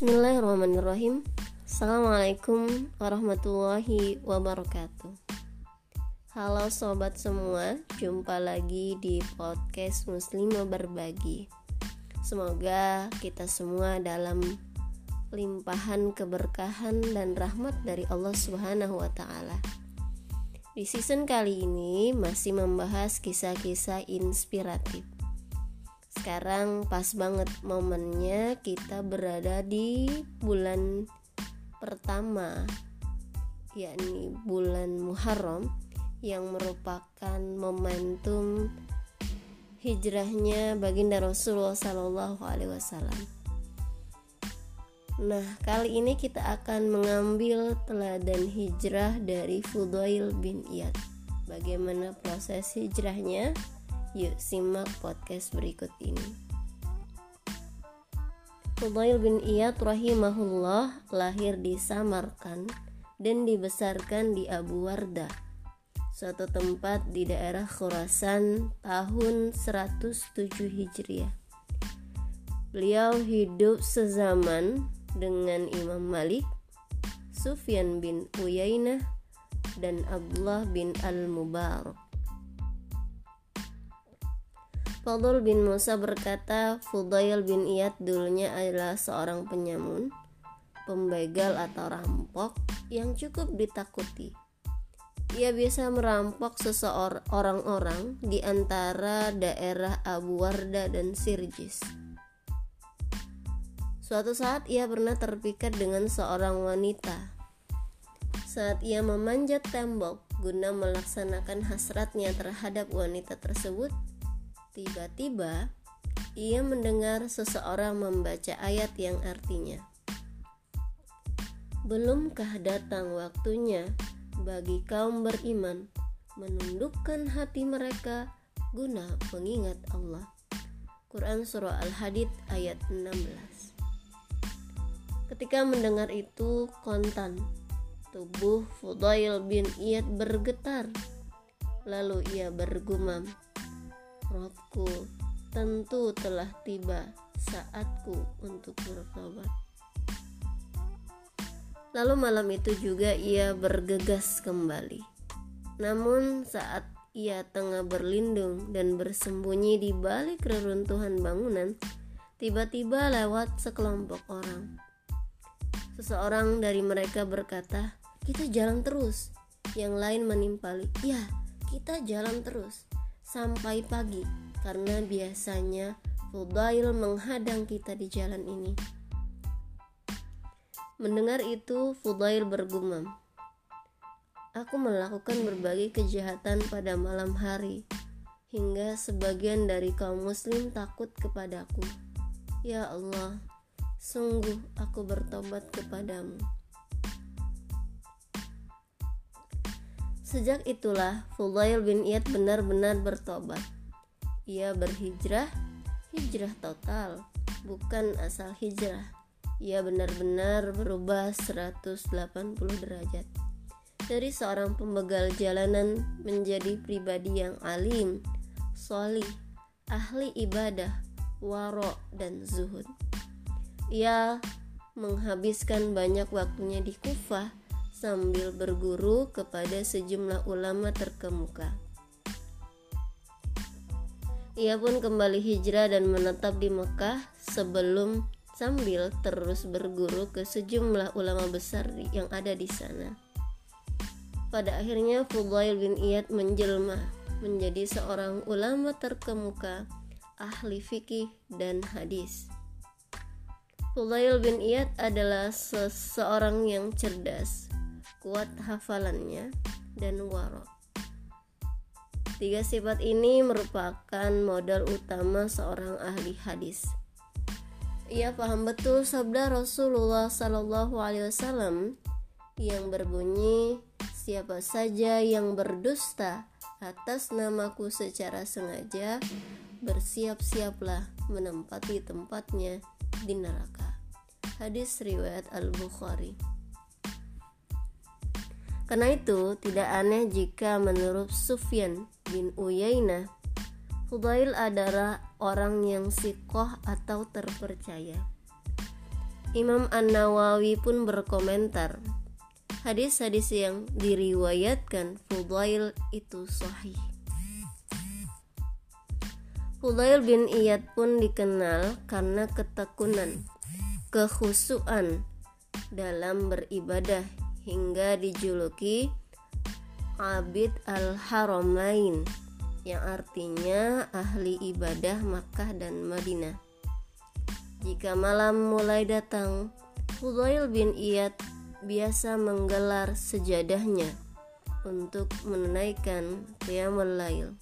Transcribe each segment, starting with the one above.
Bismillahirrahmanirrahim. Assalamualaikum warahmatullahi wabarakatuh. Halo sobat semua Jumpa lagi di podcast Muslimah Berbagi. Semoga kita semua dalam limpahan keberkahan dan rahmat dari Allah Subhanahu wa taala. Di season kali ini masih membahas kisah-kisah inspiratif sekarang pas banget momennya kita berada di bulan pertama yakni bulan Muharram yang merupakan momentum hijrahnya baginda Rasulullah Sallallahu Alaihi Wasallam. Nah, kali ini kita akan mengambil teladan hijrah dari Fudail bin Iyad. Bagaimana proses hijrahnya? Yuk simak podcast berikut ini. Fudail bin Iyad rahimahullah lahir di Samarkand dan dibesarkan di Abu Wardah, suatu tempat di daerah Khurasan tahun 107 Hijriah. Beliau hidup sezaman dengan Imam Malik, Sufyan bin Uyainah, dan Abdullah bin Al-Mubarak. Fadl bin Musa berkata, Fudail bin Iyad dulunya adalah seorang penyamun, pembegal atau rampok yang cukup ditakuti. Ia biasa merampok seseorang orang-orang di antara daerah Abu Warda dan Sirjis. Suatu saat ia pernah terpikat dengan seorang wanita. Saat ia memanjat tembok guna melaksanakan hasratnya terhadap wanita tersebut, Tiba-tiba ia mendengar seseorang membaca ayat yang artinya Belumkah datang waktunya bagi kaum beriman menundukkan hati mereka guna mengingat Allah. Quran Surah Al-Hadid ayat 16 Ketika mendengar itu kontan, tubuh Fudail bin Iyad bergetar. Lalu ia bergumam, Robku, tentu telah tiba saatku untuk bertobat. Lalu malam itu juga ia bergegas kembali. Namun saat ia tengah berlindung dan bersembunyi di balik reruntuhan bangunan, tiba-tiba lewat sekelompok orang. Seseorang dari mereka berkata, "Kita jalan terus." Yang lain menimpali, "Ya, kita jalan terus." Sampai pagi karena biasanya Fudail menghadang kita di jalan ini. Mendengar itu, Fudail bergumam, Aku melakukan berbagai kejahatan pada malam hari, hingga sebagian dari kaum muslim takut kepadaku. Ya Allah, sungguh aku bertobat kepadamu. Sejak itulah Fudail bin Iyad benar-benar bertobat. Ia berhijrah, hijrah total, bukan asal hijrah. Ia benar-benar berubah 180 derajat. Dari seorang pembegal jalanan menjadi pribadi yang alim, solih, ahli ibadah, waro, dan zuhud. Ia menghabiskan banyak waktunya di Kufah sambil berguru kepada sejumlah ulama terkemuka. Ia pun kembali hijrah dan menetap di Mekah sebelum sambil terus berguru ke sejumlah ulama besar yang ada di sana. Pada akhirnya Fudail bin Iyad menjelma menjadi seorang ulama terkemuka, ahli fikih dan hadis. Fudail bin Iyad adalah seseorang yang cerdas, kuat hafalannya, dan waro. Tiga sifat ini merupakan modal utama seorang ahli hadis. Ia paham betul sabda Rasulullah Sallallahu Alaihi Wasallam yang berbunyi, siapa saja yang berdusta atas namaku secara sengaja, bersiap-siaplah menempati tempatnya di neraka. Hadis riwayat Al-Bukhari. Karena itu, tidak aneh jika menurut Sufyan bin Uyainah, Fudail adalah orang yang sikoh atau terpercaya. Imam An-Nawawi pun berkomentar, hadis-hadis yang diriwayatkan Fudail itu sahih. Fudail bin Iyad pun dikenal karena ketekunan, kehusuan dalam beribadah hingga dijuluki Abid al-Haramain yang artinya ahli ibadah Makkah dan Madinah. Jika malam mulai datang, Fudail bin Iyad biasa menggelar sejadahnya untuk menunaikan qiyamul lail.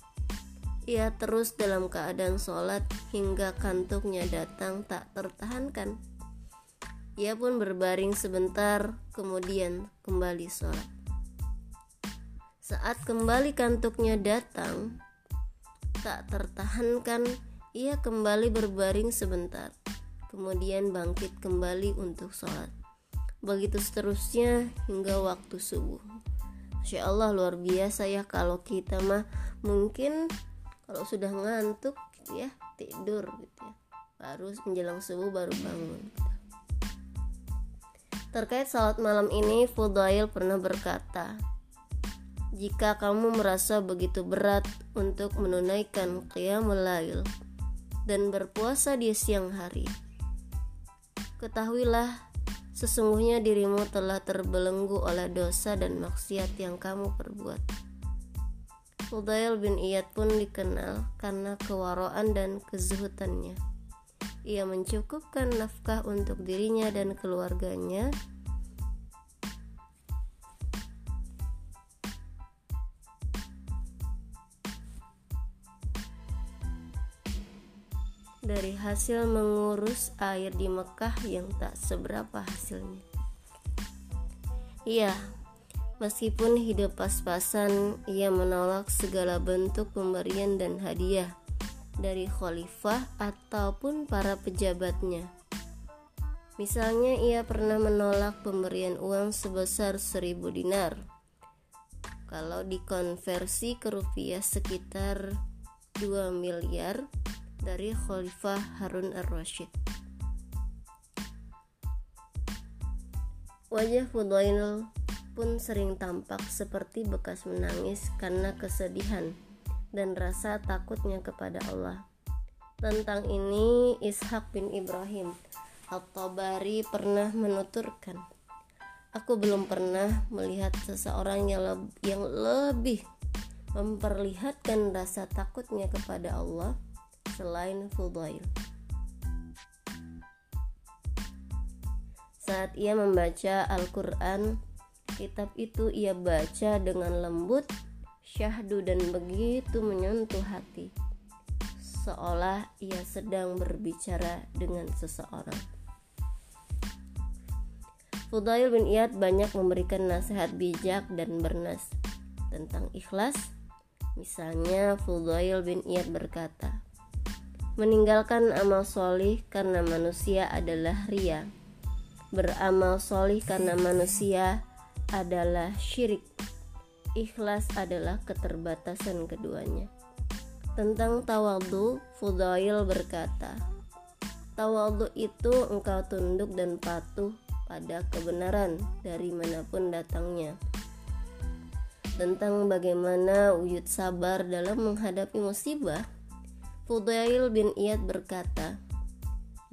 Ia terus dalam keadaan sholat hingga kantuknya datang tak tertahankan. Ia pun berbaring sebentar, kemudian kembali sholat. Saat kembali kantuknya datang, tak tertahankan, ia kembali berbaring sebentar, kemudian bangkit kembali untuk sholat. Begitu seterusnya hingga waktu subuh. Masya Allah luar biasa ya kalau kita mah mungkin kalau sudah ngantuk gitu ya tidur gitu ya baru menjelang subuh baru bangun. Terkait salat malam ini Fudail pernah berkata jika kamu merasa begitu berat untuk menunaikan qiyamul lail dan berpuasa di siang hari ketahuilah sesungguhnya dirimu telah terbelenggu oleh dosa dan maksiat yang kamu perbuat Fudail bin Iyad pun dikenal karena kewaraan dan kezuhutannya. Ia mencukupkan nafkah untuk dirinya dan keluarganya dari hasil mengurus air di Mekah yang tak seberapa hasilnya. Iya, Meskipun hidup pas-pasan, ia menolak segala bentuk pemberian dan hadiah dari khalifah ataupun para pejabatnya. Misalnya ia pernah menolak pemberian uang sebesar seribu dinar. Kalau dikonversi ke rupiah sekitar 2 miliar dari Khalifah Harun ar-Rasyid. Wajah Fudail pun sering tampak seperti bekas menangis karena kesedihan dan rasa takutnya kepada Allah. Tentang ini Ishak bin Ibrahim Al-Tabari pernah menuturkan, Aku belum pernah melihat seseorang yang, le yang lebih memperlihatkan rasa takutnya kepada Allah selain Fudail. Saat ia membaca Al-Quran, Kitab itu ia baca dengan lembut, syahdu dan begitu menyentuh hati. Seolah ia sedang berbicara dengan seseorang. Fudail bin Iyad banyak memberikan nasihat bijak dan bernas tentang ikhlas. Misalnya Fudail bin Iyad berkata, meninggalkan amal solih karena manusia adalah ria. Beramal solih karena manusia adalah syirik. Ikhlas adalah keterbatasan keduanya. Tentang tawadu, Fudail berkata, Tawadu itu engkau tunduk dan patuh pada kebenaran dari mana pun datangnya. Tentang bagaimana wujud sabar dalam menghadapi musibah, Fudail bin Iyad berkata,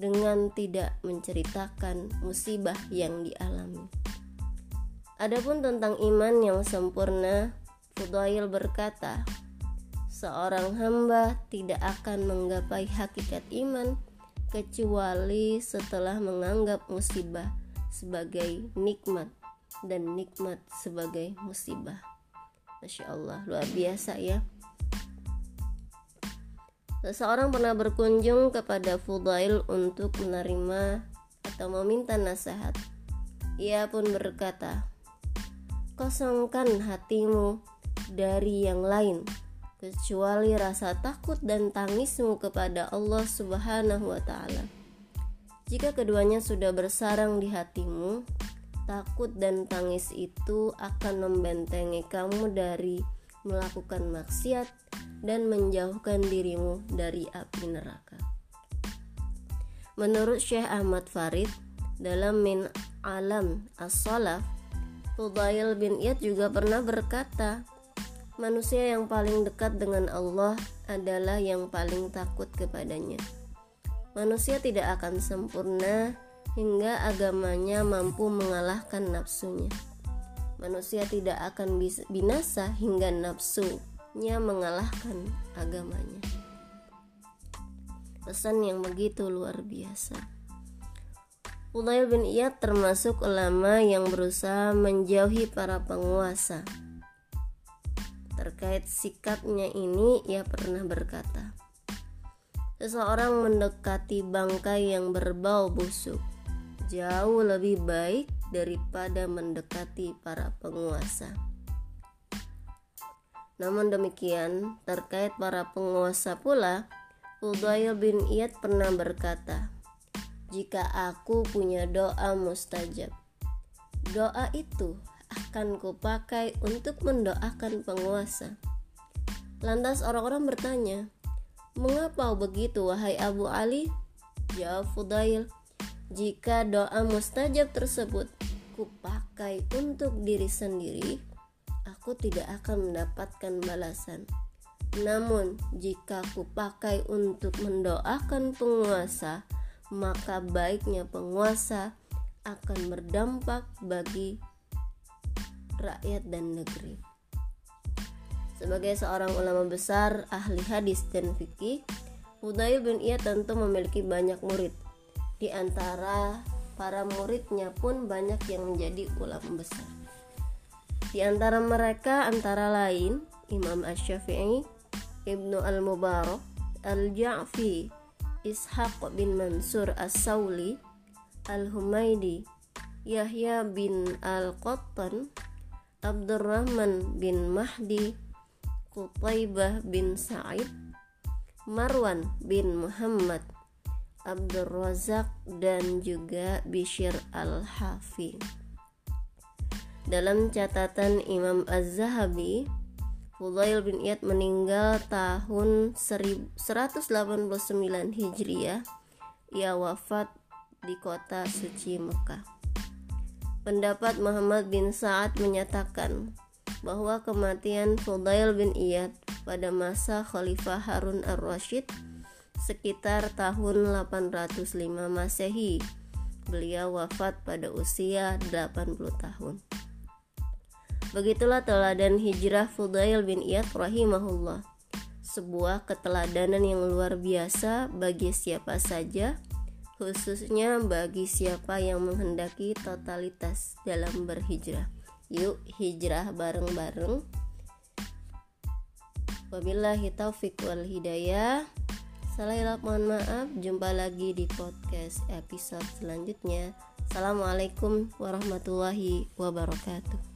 dengan tidak menceritakan musibah yang dialami. Adapun tentang iman yang sempurna, Fudail berkata, seorang hamba tidak akan menggapai hakikat iman kecuali setelah menganggap musibah sebagai nikmat dan nikmat sebagai musibah. Masya Allah, luar biasa ya. Seseorang pernah berkunjung kepada Fudail untuk menerima atau meminta nasihat. Ia pun berkata, kosongkan hatimu dari yang lain kecuali rasa takut dan tangismu kepada Allah Subhanahu wa taala. Jika keduanya sudah bersarang di hatimu, takut dan tangis itu akan membentengi kamu dari melakukan maksiat dan menjauhkan dirimu dari api neraka. Menurut Syekh Ahmad Farid, dalam min alam as-salaf Fudail bin Iyad juga pernah berkata manusia yang paling dekat dengan Allah adalah yang paling takut kepadanya. Manusia tidak akan sempurna hingga agamanya mampu mengalahkan nafsunya. Manusia tidak akan binasa hingga nafsunya mengalahkan agamanya. Pesan yang begitu luar biasa Fudail bin Iyad termasuk ulama yang berusaha menjauhi para penguasa. Terkait sikapnya ini, ia pernah berkata, "Seseorang mendekati bangkai yang berbau busuk jauh lebih baik daripada mendekati para penguasa." Namun demikian, terkait para penguasa pula, Fudail bin Iyad pernah berkata, jika aku punya doa mustajab. Doa itu akan kupakai untuk mendoakan penguasa. Lantas orang-orang bertanya, Mengapa begitu wahai Abu Ali? Jawab Fudail, jika doa mustajab tersebut kupakai untuk diri sendiri, aku tidak akan mendapatkan balasan. Namun, jika kupakai untuk mendoakan penguasa, maka baiknya penguasa akan berdampak bagi rakyat dan negeri. Sebagai seorang ulama besar, ahli hadis dan fikih, Hudayl bin Iyad tentu memiliki banyak murid. Di antara para muridnya pun banyak yang menjadi ulama besar. Di antara mereka antara lain Imam Ash-Syafi'i, Ibnu Al-Mubarak, Al-Ja'fi, Ishaq bin Mansur As-Sauli Al-Humaidi Yahya bin Al-Qattan Abdurrahman bin Mahdi Qutaibah bin Sa'id Marwan bin Muhammad Abdul Razak dan juga Bishir Al-Hafi Dalam catatan Imam Az-Zahabi Fudail bin Iyad meninggal tahun 189 Hijriah. Ia wafat di kota suci Mekah. Pendapat Muhammad bin Sa'ad menyatakan bahwa kematian Fudail bin Iyad pada masa Khalifah Harun ar-Rasyid sekitar tahun 805 Masehi. Beliau wafat pada usia 80 tahun. Begitulah teladan hijrah Fudail bin Iyad rahimahullah. Sebuah keteladanan yang luar biasa bagi siapa saja, khususnya bagi siapa yang menghendaki totalitas dalam berhijrah. Yuk hijrah bareng-bareng. Wabillahi taufik wal hidayah. Salah mohon maaf. Jumpa lagi di podcast episode selanjutnya. Assalamualaikum warahmatullahi wabarakatuh.